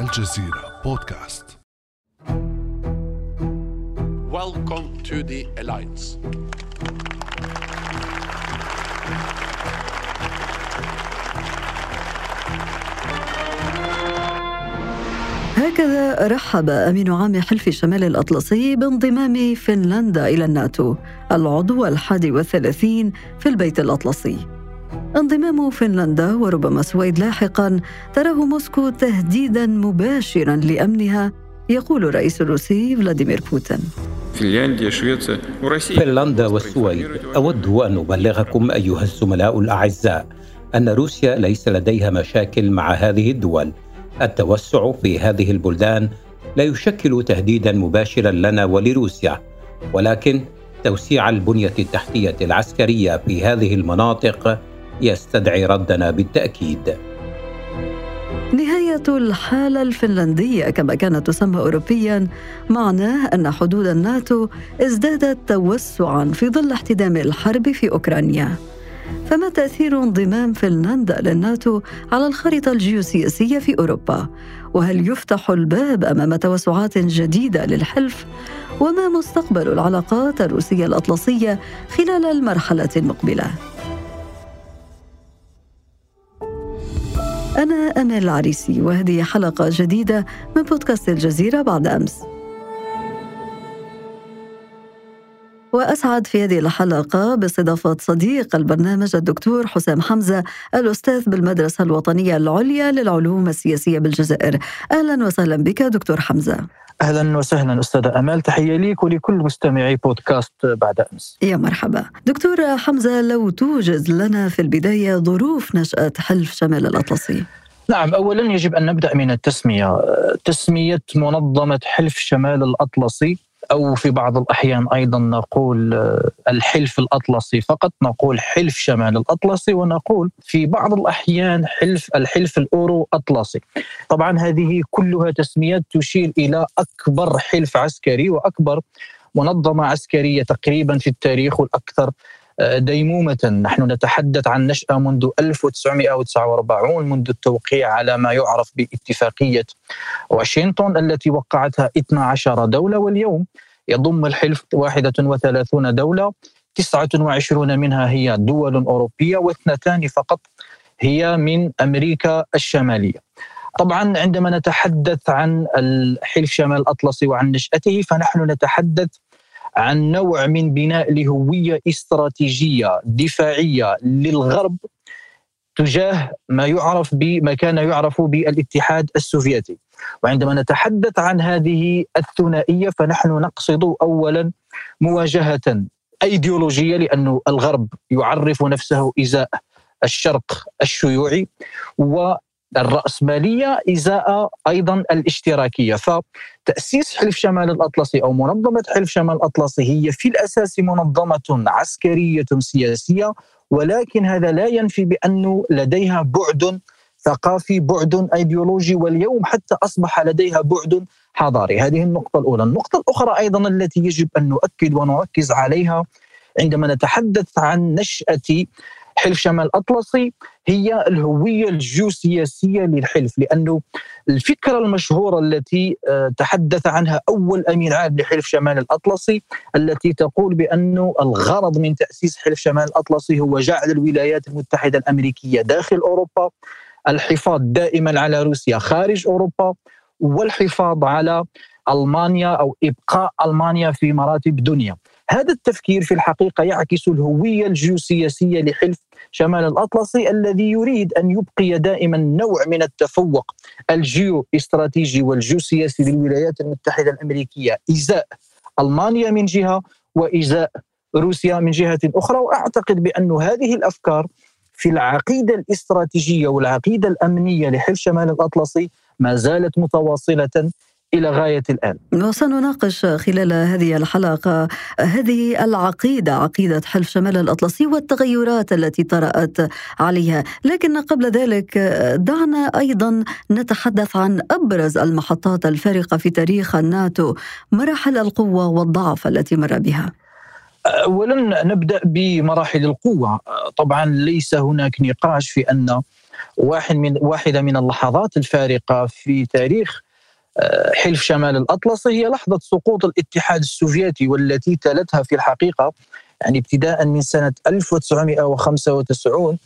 الجزيرة بودكاست Welcome to the Alliance. هكذا رحب أمين عام حلف الشمال الأطلسي بانضمام فنلندا إلى الناتو العضو الحادي والثلاثين في البيت الأطلسي انضمام فنلندا وربما السويد لاحقا تراه موسكو تهديدا مباشرا لأمنها يقول الرئيس الروسي فلاديمير بوتين. فنلندا والسويد أود أن أبلغكم أيها الزملاء الأعزاء أن روسيا ليس لديها مشاكل مع هذه الدول. التوسع في هذه البلدان لا يشكل تهديدا مباشرا لنا ولروسيا ولكن توسيع البنية التحتية العسكرية في هذه المناطق يستدعي ردنا بالتأكيد نهاية الحالة الفنلندية كما كانت تسمى أوروبيا معناه أن حدود الناتو ازدادت توسعا في ظل احتدام الحرب في أوكرانيا فما تأثير انضمام فنلندا للناتو على الخريطة الجيوسياسية في أوروبا؟ وهل يفتح الباب أمام توسعات جديدة للحلف؟ وما مستقبل العلاقات الروسية الأطلسية خلال المرحلة المقبلة؟ أنا أمل العريسي وهذه حلقة جديدة من بودكاست الجزيرة بعد أمس. وأسعد في هذه الحلقة باستضافة صديق البرنامج الدكتور حسام حمزة الأستاذ بالمدرسة الوطنية العليا للعلوم السياسية بالجزائر أهلا وسهلا بك دكتور حمزة أهلا وسهلا أستاذة أمال تحية ليك ولكل مستمعي بودكاست بعد أمس. يا مرحبا. دكتور حمزة لو توجز لنا في البداية ظروف نشأة حلف شمال الأطلسي. نعم اولا يجب أن نبدأ من التسمية، تسمية منظمة حلف شمال الأطلسي أو في بعض الأحيان أيضا نقول آه، الحلف الأطلسي. فقط نقول حلف شمال الأطلسي ونقول في بعض الأحيان حلف الحلف الأورو أطلسي. طبعا هذه كلها تسميات تشير إلى أكبر حلف عسكري وأكبر منظمة عسكرية تقريبا في التاريخ والأكثر ديمومة. نحن نتحدث عن نشأة منذ 1949 منذ التوقيع على ما يعرف باتفاقية واشنطن التي وقعتها 12 دولة واليوم يضم الحلف 31 دولة 29 منها هي دول أوروبية واثنتان فقط هي من أمريكا الشمالية. طبعا عندما نتحدث عن الحلف شمال الأطلسي وعن نشأته فنحن نتحدث عن نوع من بناء لهوية استراتيجية دفاعية للغرب تجاه ما يعرف بما كان يعرف بالاتحاد السوفيتي. وعندما نتحدث عن هذه الثنائية فنحن نقصد اولا مواجهة أيديولوجية لأنه الغرب يعرف نفسه إزاء الشرق الشيوعي و الرأسمالية إزاء أيضا الاشتراكية. فتأسيس حلف شمال الأطلسي أو منظمة حلف شمال الأطلسي هي في الأساس منظمة عسكرية سياسية ولكن هذا لا ينفي بأنه لديها بعد ثقافي بعد أيديولوجي واليوم حتى أصبح لديها بعد حضاري. هذه النقطة الأولى. النقطة الأخرى أيضا التي يجب أن نؤكد ونركز عليها عندما نتحدث عن نشأة حلف شمال الأطلسي هي الهوية الجيوسياسية للحلف لأنه الفكرة المشهورة التي آه، تحدث عنها أول أمين عام لحلف شمال الأطلسي التي تقول بأنه الغرض من تأسيس حلف شمال الأطلسي هو جعل الولايات المتحدة الأمريكية داخل أوروبا الحفاظ دائما على روسيا خارج أوروبا والحفاظ على ألمانيا أو إبقاء ألمانيا في مراتب دنيا. هذا التفكير في الحقيقة يعكس الهوية الجيوسياسية لحلف شمال الأطلسي الذي يريد أن يبقي دائما نوع من التفوق الجيو استراتيجي والجيوسياسي للولايات المتحدة الأمريكية إزاء ألمانيا من جهة وإزاء روسيا من جهة أخرى. وأعتقد بأن هذه الأفكار في العقيدة الاستراتيجية والعقيدة الأمنية لحلف شمال الأطلسي ما زالت متواصلة إلى غاية الآن. وسنناقش خلال هذه الحلقة هذه العقيدة عقيدة حلف شمال الأطلسي والتغيرات التي طرأت عليها، لكن قبل ذلك دعنا أيضا نتحدث عن أبرز المحطات الفارقة في تاريخ الناتو، مراحل القوة والضعف التي مر بها. اولا نبدأ بمراحل القوة، طبعا ليس هناك نقاش في أن واحد من واحدة من اللحظات الفارقة في تاريخ حلف شمال الأطلسي هي لحظة سقوط الاتحاد السوفيتي والتي تلتها في الحقيقة يعني ابتداء من سنة 1995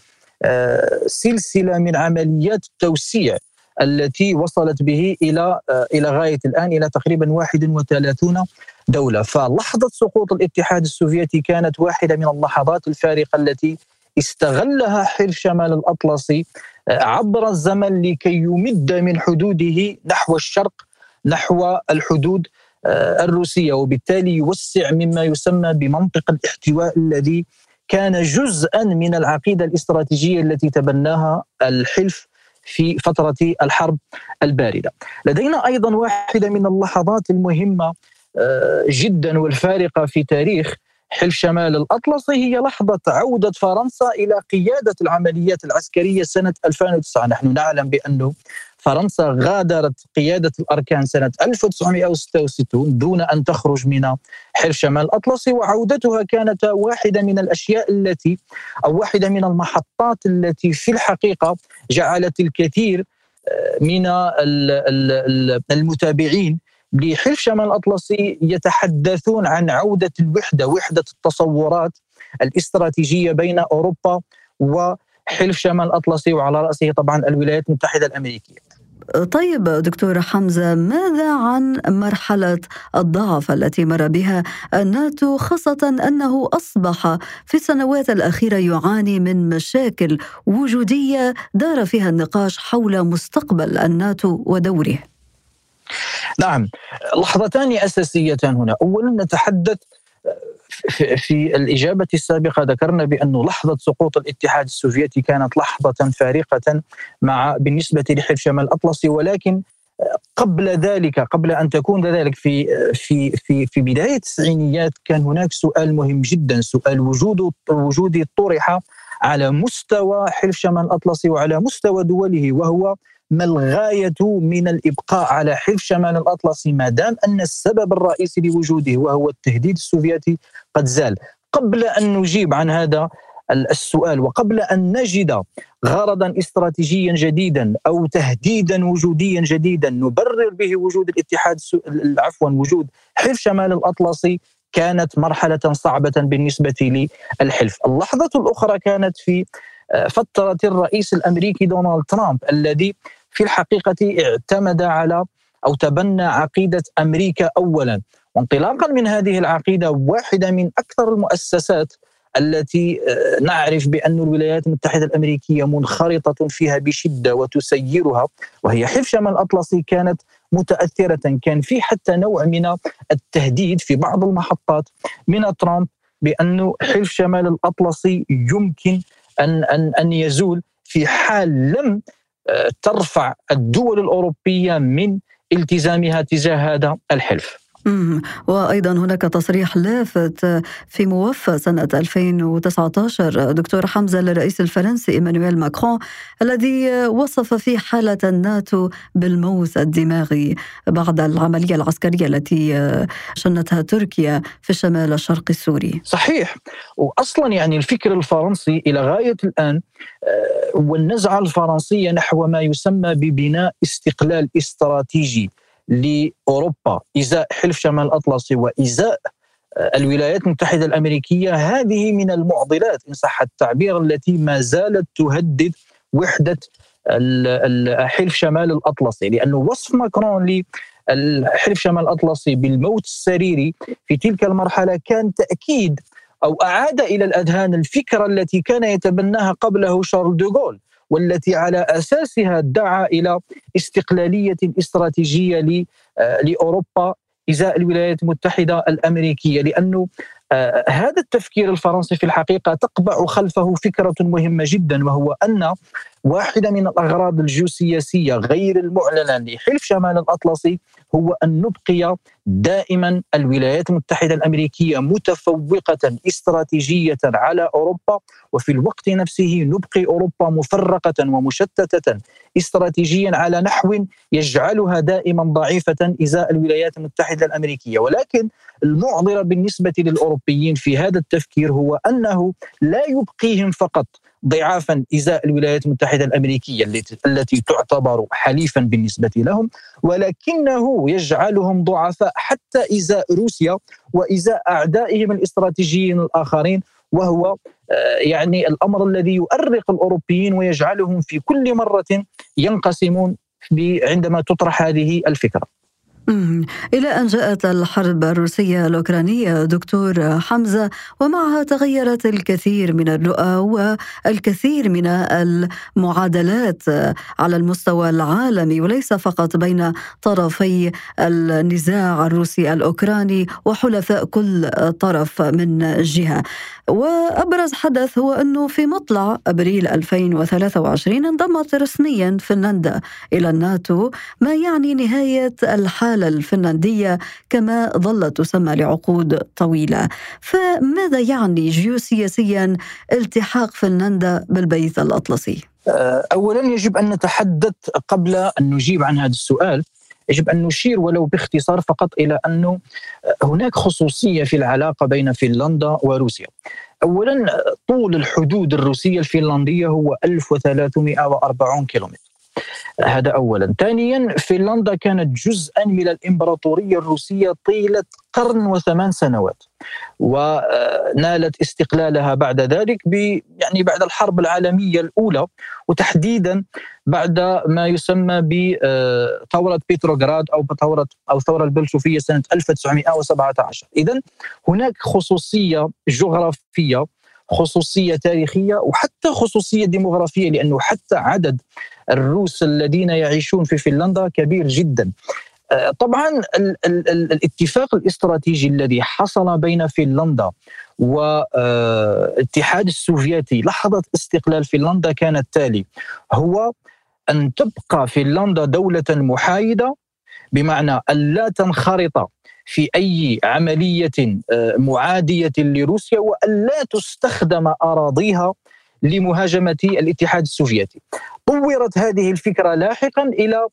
آه، سلسلة من عمليات التوسيع التي وصلت به إلى آه، إلى غاية الآن إلى تقريبا 31 دولة، فلحظة سقوط الاتحاد السوفيتي كانت واحدة من اللحظات الفارقة التي استغلها حلف شمال الأطلسي آه، عبر الزمن لكي يمد من حدوده نحو الشرق نحو الحدود آه، الروسية وبالتالي يوسع مما يسمى بمنطق الاحتواء الذي كان جزءا من العقيدة الاستراتيجية التي تبناها الحلف في فترة الحرب الباردة. لدينا أيضا واحدة من اللحظات المهمة آه، جدا والفارقة في تاريخ حلف شمال الأطلسي هي لحظة عودة فرنسا إلى قيادة العمليات العسكرية سنة 2009 نحن نعلم بأنه فرنسا غادرت قيادة الأركان سنة 1966 دون أن تخرج من حلف شمال الأطلسي وعودتها كانت واحدة من الأشياء التي أو واحدة من المحطات التي في الحقيقة جعلت الكثير آه، من المتابعين لحلف شمال الأطلسي يتحدثون عن عودة الوحدة وحدة التصورات الاستراتيجية بين أوروبا وحلف شمال الأطلسي وعلى رأسه طبعا الولايات المتحدة الأمريكية. طيب دكتور حمزة ماذا عن مرحلة الضعف التي مر بها الناتو خاصة أنه أصبح في السنوات الأخيرة يعاني من مشاكل وجودية دار فيها النقاش حول مستقبل الناتو ودوره؟ نعم. لحظتان أساسيتان هنا. أولا نتحدث في الإجابة السابقة ذكرنا بأن لحظة سقوط الاتحاد السوفيتي كانت لحظة فارقة مع بالنسبة لحلف شمال الأطلسي ولكن قبل ذلك قبل أن تكون ذلك في في في في بداية التسعينيات كان هناك سؤال مهم جدا سؤال وجود وجودي طرح على مستوى حلف شمال الأطلسي وعلى مستوى دوله وهو ما الغاية من الإبقاء على حلف شمال الأطلسي ما دام أن السبب الرئيسي لوجوده وهو التهديد السوفيتي قد زال؟ قبل أن نجيب عن هذا السؤال وقبل أن نجد غرضا استراتيجيا جديدا أو تهديدا وجوديا جديدا نبرر به وجود الاتحاد عفوا وجود حلف شمال الأطلسي كانت مرحلة صعبة بالنسبة للحلف. اللحظة الأخرى كانت في آه، فترة الرئيس الأمريكي دونالد ترامب الذي في الحقيقة اعتمد على أو تبنى عقيدة أمريكا أولا. وانطلاقا من هذه العقيدة واحدة من أكثر المؤسسات التي آه، نعرف بأن الولايات المتحدة الأمريكية منخرطة فيها بشدة وتسيرها وهي حلف شمال الأطلسي كانت متأثرة. كان في حتى نوع من التهديد في بعض المحطات من ترامب بأن حلف شمال الأطلسي يمكن أن, أن, أن يزول في حال لم ترفع الدول الأوروبية من التزامها تجاه هذا الحلف. وأيضا هناك تصريح لافت في موفى سنة 2019 دكتور حمزة للرئيس الفرنسي إيمانويل ماكرون الذي وصف في حالة الناتو بالموت الدماغي بعد العملية العسكرية التي شنتها تركيا في الشمال الشرقي السوري. صحيح. وأصلا يعني الفكر الفرنسي إلى غاية الآن آه، والنزعة الفرنسية نحو ما يسمى ببناء استقلال استراتيجي. لأوروبا. إزاء حلف شمال الأطلسي وإزاء آه، الولايات المتحدة الأمريكية هذه من المعضلات إن صح التعبير التي ما زالت تهدد وحدة حلف شمال الأطلسي. لأنه وصف ماكرون لحلف شمال الأطلسي بالموت السريري في تلك المرحلة كان تأكيد أو أعاد إلى الأذهان الفكرة التي كان يتبناها قبله شارل دوغول والتي على أساسها دعا إلى استقلالية استراتيجية آه، لأوروبا إزاء الولايات المتحدة الأمريكية لأنه هذا التفكير الفرنسي في الحقيقة تقبع خلفه فكرة مهمة جدا وهو أن واحدة من الأغراض الجيوسياسية غير المعلنة لحلف شمال الأطلسي هو أن نبقي دائما الولايات المتحدة الأمريكية متفوقة استراتيجية على أوروبا وفي الوقت نفسه نبقي أوروبا مفرقة ومشتتة استراتيجيا على نحو يجعلها دائما ضعيفة إزاء الولايات المتحدة الأمريكية. ولكن المعضلة بالنسبة للاوروبيين في هذا التفكير هو أنه لا يبقيهم فقط ضعافا إزاء الولايات المتحدة الأمريكية التي تعتبر حليفا بالنسبة لهم ولكنه يجعلهم ضعفاء حتى إزاء روسيا وإزاء أعدائهم الاستراتيجيين الآخرين وهو آه، يعني الأمر الذي يؤرق الأوروبيين ويجعلهم في كل مرة ينقسمون عندما تطرح هذه الفكرة. إلى أن جاءت الحرب الروسية الأوكرانية دكتور حمزة ومعها تغيرت الكثير من الرؤى والكثير من المعادلات على المستوى العالمي وليس فقط بين طرفي النزاع الروسي الأوكراني وحلفاء كل طرف من جهة. وأبرز حدث هو أنه في مطلع أبريل 2023 انضمت رسميا فنلندا إلى الناتو ما يعني نهاية الحالة الفنلندية كما ظلت تسمى لعقود طويلة فماذا يعني جيوسياسيا التحاق فنلندا بالبيت الأطلسي؟ أولا يجب أن نتحدث قبل أن نجيب عن هذا السؤال يجب أن نشير ولو باختصار فقط إلى انه هناك خصوصية في العلاقة بين فنلندا وروسيا. اولا طول الحدود الروسية الفنلندية هو 1340 كيلومتر. هذا اولا. ثانيا فنلندا كانت جزءا من الإمبراطورية الروسية طيلة قرن وثمان سنوات ونالت استقلالها بعد ذلك ب يعني بعد الحرب العالمية الأولى وتحديدا بعد ما يسمى بثوره بيتروغراد أو ثوره أو الثوره البلشوفية سنة 1917 اذا هناك خصوصية جغرافية خصوصية تاريخية وحتى خصوصية ديموغرافية لأنه حتى عدد الروس الذين يعيشون في فنلندا كبير جدا. آه، طبعا ال ال ال الاتفاق الاستراتيجي الذي حصل بين فنلندا والاتحاد آه، السوفيتي لحظة استقلال فنلندا كان التالي هو أن تبقى فنلندا دولة محايدة بمعنى أن لا تنخرط في أي عملية آه، معادية لروسيا وأن لا تستخدم أراضيها لمهاجمة الاتحاد السوفيتي. طورت هذه الفكرة لاحقا إلى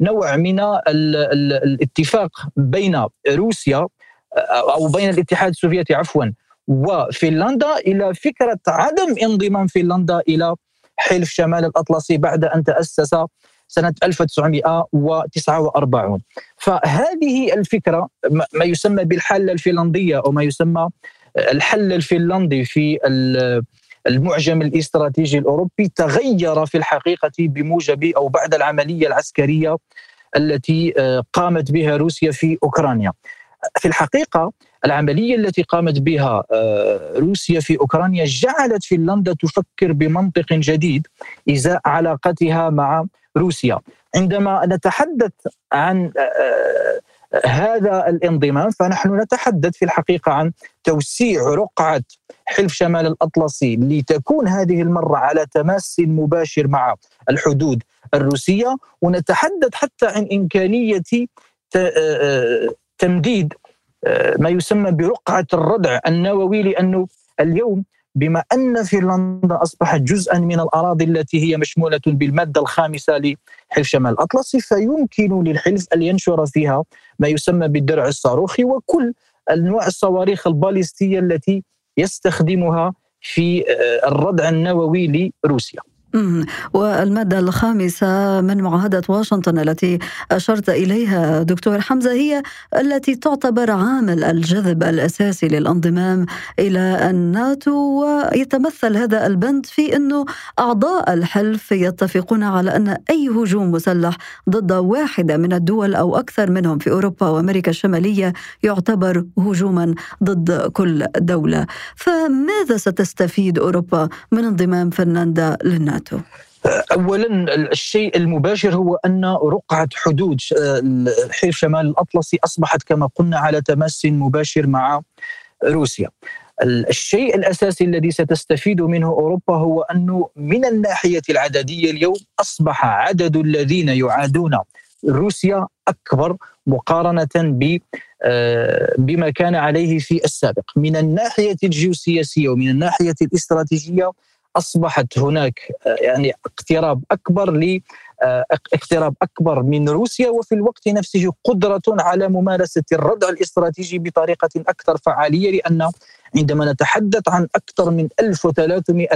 نوع من الاتفاق بين روسيا آه، أو بين الاتحاد السوفيتي عفوا وفنلندا إلى فكرة عدم انضمام فنلندا إلى حلف شمال الأطلسي بعد أن تأسس سنة 1949 فهذه الفكرة ما يسمى بالحالة الفنلندية أو ما يسمى الحل الفنلندي في المعجم الاستراتيجي الأوروبي تغير في الحقيقة بموجب أو بعد العملية العسكرية التي آه، قامت بها روسيا في أوكرانيا. في الحقيقة العملية التي قامت بها آه، روسيا في أوكرانيا جعلت فنلندا تفكر بمنطق جديد إزاء علاقتها مع روسيا. عندما نتحدث عن آه، هذا الانضمام فنحن نتحدث في الحقيقة عن توسيع رقعة حلف شمال الأطلسي لتكون هذه المرة على تماس مباشر مع الحدود الروسية. ونتحدث حتى عن إمكانية آه، تمديد ما يسمى برقعة الردع النووي لأنه اليوم بما أن فنلندا أصبحت جزءا من الأراضي التي هي مشمولة بالمادة الخامسة لحلف شمال الاطلسي فيمكن للحلف أن ينشر فيها ما يسمى بالدرع الصاروخي وكل أنواع الصواريخ الباليستية التي يستخدمها في آه، الردع النووي لروسيا. والمادة الخامسة من معاهدة واشنطن التي أشرت إليها دكتور حمزة هي التي تعتبر عامل الجذب الأساسي للانضمام إلى الناتو ويتمثل هذا البند في أنه أعضاء الحلف يتفقون على أن أي هجوم مسلح ضد واحدة من الدول أو أكثر منهم في أوروبا وأمريكا الشمالية يعتبر هجوما ضد كل دولة فماذا ستستفيد أوروبا من انضمام فنلندا للناتو؟ معناته؟ اولا الشيء المباشر هو أن رقعة حدود حلف شمال الأطلسي أصبحت كما قلنا على تماس مباشر مع روسيا. الشيء الأساسي الذي ستستفيد منه أوروبا هو انه من الناحية العددية اليوم أصبح عدد الذين يعادون روسيا أكبر مقارنة ب آه، بما كان عليه في السابق من الناحية الجيوسياسية ومن الناحية الاستراتيجية أصبحت هناك آه، يعني اقتراب أكبر ل آه، اقتراب أكبر من روسيا وفي الوقت نفسه قدرة على ممارسة الردع الاستراتيجي بطريقة أكثر فعالية لأن عندما نتحدث عن أكثر من 1300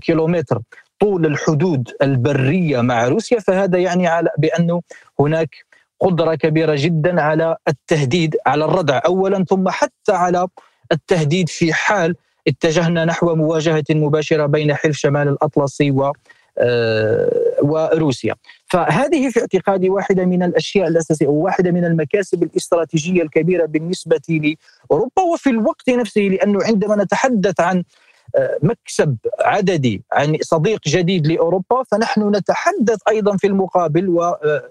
كيلومتر طول الحدود البرية مع روسيا فهذا يعني على بانه هناك قدرة كبيرة جدا على التهديد على الردع اولا ثم حتى على التهديد في حال اتجهنا نحو مواجهة مباشرة بين حلف شمال الأطلسي و آه، وروسيا. فهذه في اعتقادي واحدة من الأشياء الأساسية وواحدة من المكاسب الاستراتيجية الكبيرة بالنسبة لأوروبا وفي الوقت نفسه لأنه عندما نتحدث عن آه، مكسب عددي عن صديق جديد لأوروبا فنحن نتحدث أيضا في المقابل آه،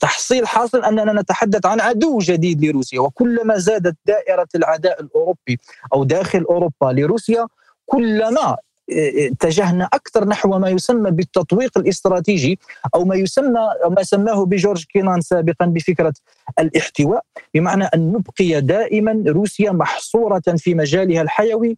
تحصيل حاصل أننا نتحدث عن عدو جديد لروسيا وكلما زادت دائرة العداء الأوروبي أو داخل أوروبا لروسيا كلما اتجهنا أكثر نحو ما يسمى بالتطويق الاستراتيجي أو ما يسمى ما سماه بجورج كينان سابقا بفكرة الاحتواء بمعنى أن نبقي دائما روسيا محصورة في مجالها الحيوي.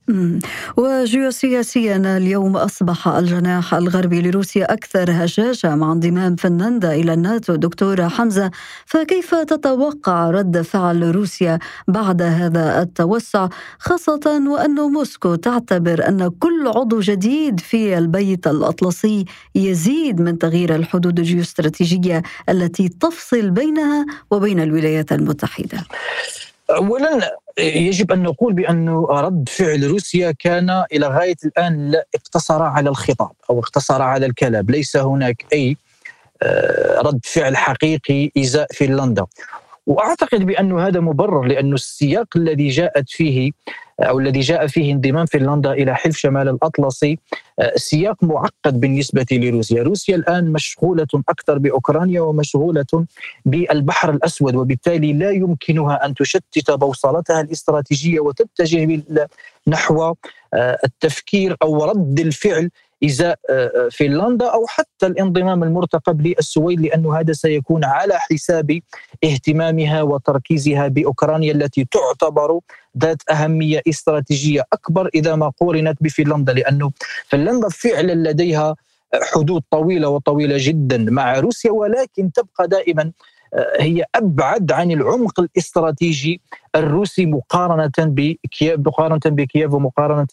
وجيوسياسيا اليوم أصبح الجناح الغربي لروسيا أكثر هشاشة مع انضمام فنلندا إلى الناتو. دكتور حمزة فكيف تتوقع رد فعل روسيا بعد هذا التوسع خاصة وأن موسكو تعتبر أن كل عضو جديد في البيت الأطلسي يزيد من تغيير الحدود الجيوستراتيجية التي تفصل بينها وبين الولايات المتحدة اولا يجب أن نقول بأن رد فعل روسيا كان إلى غاية الآن لا اقتصر على الخطاب أو اقتصر على الكلام، ليس هناك أي آه، رد فعل حقيقي إزاء فنلندا. وأعتقد بأن هذا مبرر لأن السياق الذي جاءت فيه أو الذي جاء فيه انضمام فنلندا إلى حلف شمال الاطلسي آه، سياق معقد بالنسبة لروسيا، روسيا الآن مشغولة أكثر بأوكرانيا ومشغولة بالبحر الأسود وبالتالي لا يمكنها أن تشتت بوصلتها الاستراتيجية وتتجه نحو آه، التفكير أو رد الفعل ازاء آه، آه، فنلندا أو حتى الانضمام المرتقب للسويد لأنه هذا سيكون على حساب اهتمامها وتركيزها بأوكرانيا التي تعتبر ذات أهمية استراتيجية أكبر إذا ما قورنت بفنلندا لأنه فنلندا فعلا لديها حدود طويلة وطويلة جدا مع روسيا ولكن تبقى دائما هي أبعد عن العمق الاستراتيجي الروسي مقارنة بكييف مقارنة بكييف ومقارنة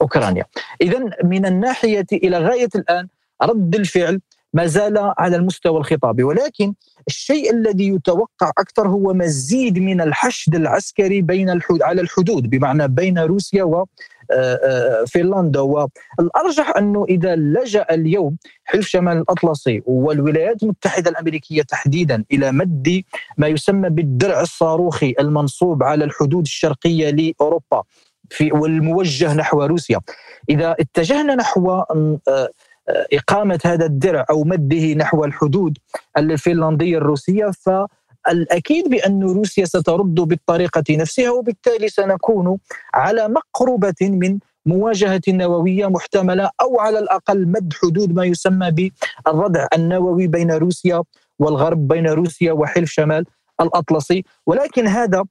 بأوكرانيا. اذا من الناحية إلى غاية الآن رد الفعل ما زال على المستوى الخطابي. ولكن الشيء الذي يتوقع أكثر هو مزيد من الحشد العسكري بين الحدود على الحدود بمعنى بين روسيا و آه، آه، فنلندا. والأرجح أنه إذا لجأ اليوم حلف شمال الأطلسي والولايات المتحدة الأمريكية تحديدا إلى مد ما يسمى بالدرع الصاروخي المنصوب على الحدود الشرقية لأوروبا في والموجه نحو روسيا. إذا اتجهنا نحو آه، إقامة هذا الدرع أو مده نحو الحدود الفنلندية الروسية ف الأكيد بأن روسيا سترد بالطريقة نفسها وبالتالي سنكون على مقربة من مواجهة نووية محتملة أو على الأقل مد حدود ما يسمى بالردع النووي بين روسيا والغرب بين روسيا وحلف شمال الأطلسي. ولكن هذا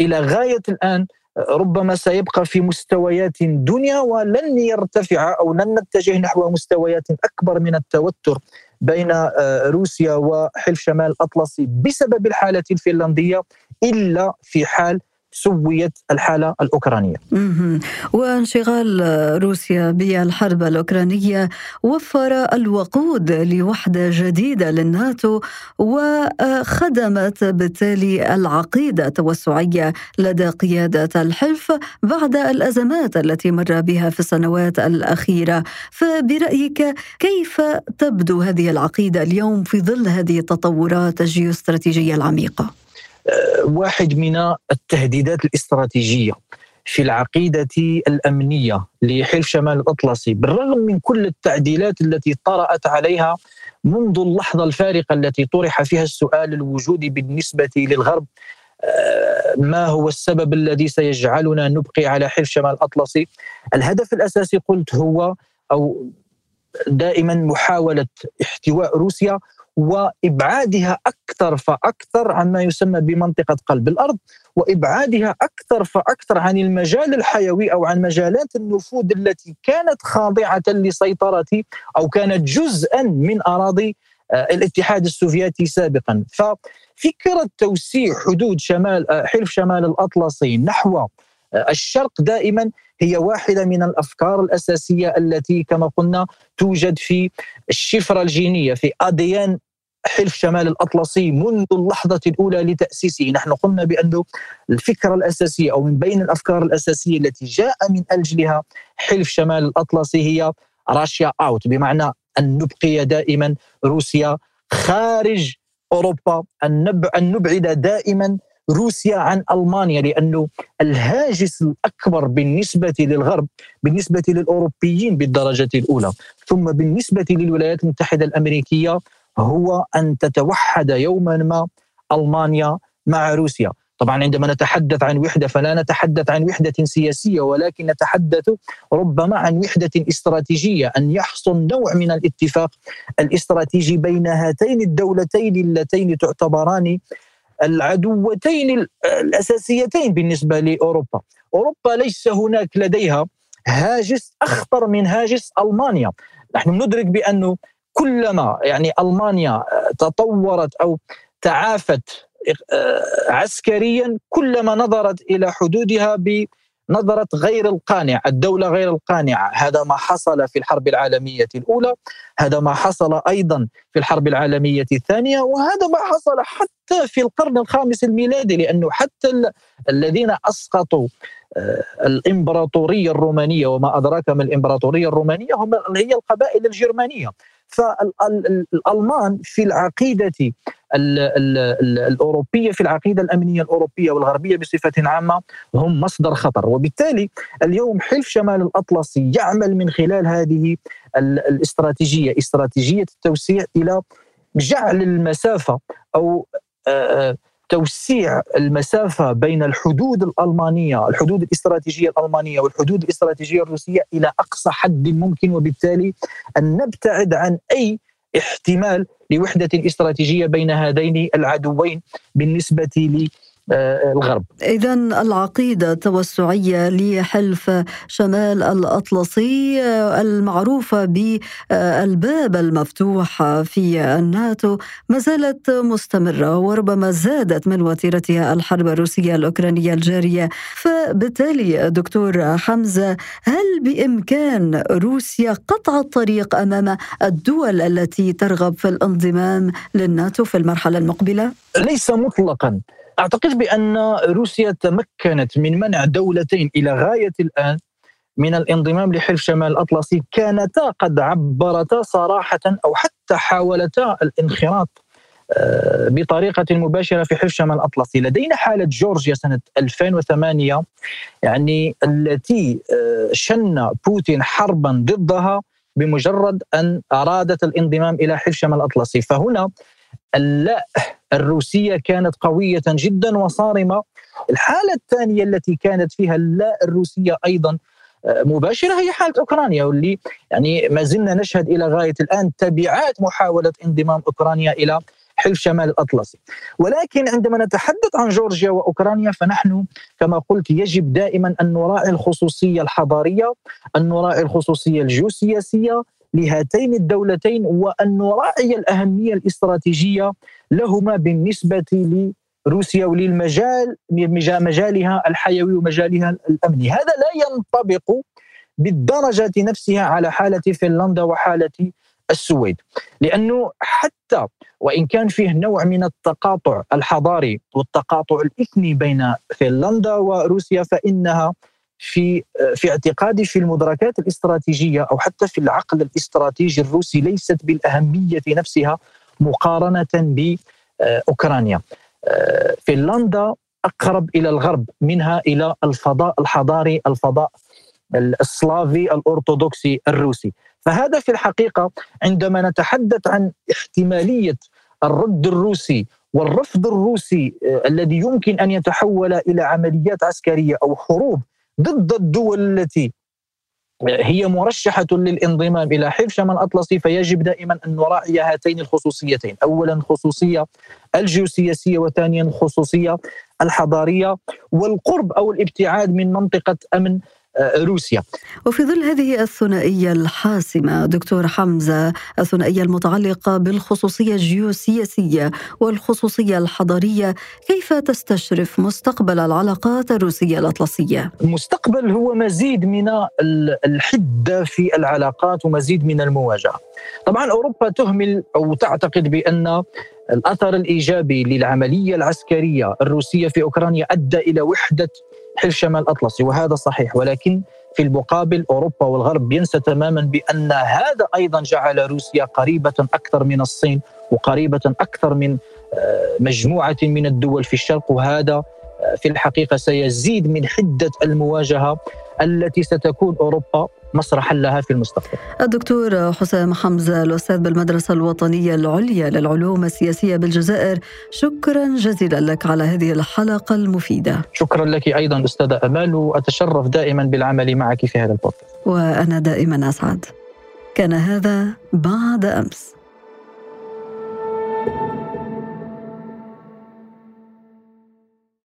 إلى غاية الآن ربما سيبقى في مستويات دنيا ولن يرتفع أو لن نتجه نحو مستويات أكبر من التوتر بين آه، روسيا وحلف شمال الأطلسي بسبب الحالة الفنلندية إلا في حال سويت الحالة الأوكرانية. وانشغال روسيا بالحرب الأوكرانية وفر الوقود لوحدة جديدة للناتو وخدمت بالتالي العقيدة التوسعية لدى قيادة الحلف بعد الأزمات التي مر بها في السنوات الأخيرة. فبرأيك كيف تبدو هذه العقيدة اليوم في ظل هذه التطورات الجيوستراتيجية العميقة؟ واحد من التهديدات الاستراتيجية في العقيدة الأمنية لحلف شمال الأطلسي بالرغم من كل التعديلات التي طرأت عليها منذ اللحظة الفارقة التي طرح فيها السؤال الوجودي بالنسبة للغرب آه، ما هو السبب الذي سيجعلنا نبقي على حلف شمال الأطلسي؟ الهدف الأساسي قلت هو أو دائما محاولة احتواء روسيا وإبعادها أكثر فأكثر عن ما يسمى بمنطقة قلب الأرض وإبعادها أكثر فأكثر عن المجال الحيوي أو عن مجالات النفوذ التي كانت خاضعة لسيطرة أو كانت جزءا من أراضي آه، الاتحاد السوفيتي سابقا. ففكرة توسيع حدود شمال آه، حلف شمال الأطلسي نحو الشرق دائما هي واحدة من الأفكار الأساسية التي كما قلنا توجد في الشفرة الجينية في أديان حلف شمال الأطلسي منذ اللحظة الأولى لتأسيسه. نحن قلنا بأن الفكرة الأساسية أو من بين الأفكار الأساسية التي جاء من أجلها حلف شمال الأطلسي هي راشيا أوت. بمعنى أن نبقي دائما روسيا خارج أوروبا أن نبعد دائما روسيا عن ألمانيا لأنه الهاجس الأكبر بالنسبة للغرب بالنسبة للأوروبيين بالدرجة الأولى. ثم بالنسبة للولايات المتحدة الأمريكية هو أن تتوحد يوما ما ألمانيا مع روسيا. طبعا عندما نتحدث عن وحدة فلا نتحدث عن وحدة سياسية ولكن نتحدث ربما عن وحدة استراتيجية أن يحصل نوع من الاتفاق الاستراتيجي بين هاتين الدولتين اللتين تعتبران العدوتين الأساسيتين بالنسبة لأوروبا. أوروبا ليس هناك لديها هاجس أخطر من هاجس ألمانيا. نحن ندرك بأنه كلما يعني ألمانيا تطورت أو تعافت آه، عسكريا كلما نظرت إلى حدودها بنظره غير القانع، الدولة غير القانعه، هذا ما حصل في الحرب العالمية الأولى، هذا ما حصل أيضا في الحرب العالمية الثانية، وهذا ما حصل حتى في القرن الخامس الميلادي لأنه حتى الذين أسقطوا آه، الإمبراطورية الرومانية وما أدراك ما الإمبراطورية الرومانية هم هي القبائل الجرمانية. فالألمان في العقيدة الأوروبية في العقيدة الأمنية الأوروبية والغربية بصفة عامة هم مصدر خطر. وبالتالي اليوم حلف شمال الاطلسي يعمل من خلال هذه الاستراتيجية استراتيجية التوسيع إلى جعل المسافة أو آه، توسيع المسافة بين الحدود الألمانية الحدود الاستراتيجية الألمانية والحدود الاستراتيجية الروسية إلى أقصى حد ممكن وبالتالي أن نبتعد عن أي احتمال لوحدة استراتيجية بين هذين العدوين بالنسبة الغرب. إذا العقيدة التوسعية لحلف شمال الأطلسي آه، المعروفة بالباب المفتوح في الناتو ما زالت مستمرة وربما زادت من وتيرتها الحرب الروسية الأوكرانية الجارية. فبالتالي دكتور حمزة هل بإمكان روسيا قطع الطريق أمام الدول التي ترغب في الانضمام للناتو في المرحلة المقبلة؟ ليس مطلقا. أعتقد بأن روسيا تمكنت من منع دولتين إلى غاية الآن من الانضمام لحلف شمال الأطلسي كانتا قد عبرتا صراحة أو حتى حاولتا الانخراط آه، بطريقة مباشرة في حلف شمال الأطلسي. لدينا حالة جورجيا سنة 2008 يعني التي آه، شن بوتين حربا ضدها بمجرد أن أرادت الانضمام إلى حلف شمال الأطلسي. فهنا اللا الروسية كانت قوية جدا وصارمة. الحالة الثانية التي كانت فيها اللا الروسية أيضا آه، مباشرة هي حالة أوكرانيا واللي يعني ما زلنا نشهد إلى غاية الآن تبعات محاولة انضمام أوكرانيا إلى حلف شمال الأطلسي. ولكن عندما نتحدث عن جورجيا وأوكرانيا فنحن كما قلت يجب دائما أن نراعي الخصوصية الحضارية أن نراعي الخصوصية الجيوسياسية لهاتين الدولتين وأن نراعي الأهمية الاستراتيجية لهما بالنسبة لروسيا وللمجال مجالها الحيوي ومجالها الأمني. هذا لا ينطبق بالدرجة نفسها على حالة فنلندا وحالة السويد. لأنه حتى وإن كان فيه نوع من التقاطع الحضاري والتقاطع الإثني بين فنلندا وروسيا فإنها في في اعتقادي في المدركات الاستراتيجية أو حتى في العقل الاستراتيجي الروسي ليست بالأهمية نفسها مقارنة بأوكرانيا. فنلندا أقرب إلى الغرب منها إلى الفضاء الحضاري الفضاء السلافي الأرثوذكسي الروسي فهذا في الحقيقة عندما نتحدث عن احتمالية الرد الروسي والرفض الروسي الذي يمكن أن يتحول إلى عمليات عسكرية أو حروب ضد الدول التي هي مرشحة للانضمام إلى حلف شمال الأطلسي فيجب دائما أن نراعي هاتين الخصوصيتين. أولا الخصوصية الجيوسياسية وثانيا الخصوصية الحضارية والقرب أو الابتعاد من منطقة أمن روسيا وفي ظل هذه الثنائية الحاسمة دكتور حمزة الثنائية المتعلقة بالخصوصية الجيوسياسية والخصوصية الحضارية كيف تستشرف مستقبل العلاقات الروسية الأطلسية؟ المستقبل هو مزيد من الحدة في العلاقات ومزيد من المواجهة طبعا أوروبا تهمل أو تعتقد بأن الأثر الإيجابي للعملية العسكرية الروسية في أوكرانيا أدى إلى وحدة حلف شمال الأطلسي وهذا صحيح ولكن في المقابل أوروبا والغرب ينسى تماما بأن هذا أيضا جعل روسيا قريبة أكثر من الصين وقريبة أكثر من آه، مجموعة من الدول في الشرق وهذا آه، في الحقيقة سيزيد من حدة المواجهة التي ستكون أوروبا مسرحا لها في المستقبل. الدكتور حسام حمزة الأستاذ بالمدرسة الوطنية العليا للعلوم السياسية بالجزائر شكرا جزيلا لك على هذه الحلقة المفيدة. شكرا لك أيضا أستاذة أمال وأتشرف دائما بالعمل معك في هذا البودكاست. وأنا دائما أسعد. كان هذا بعد أمس.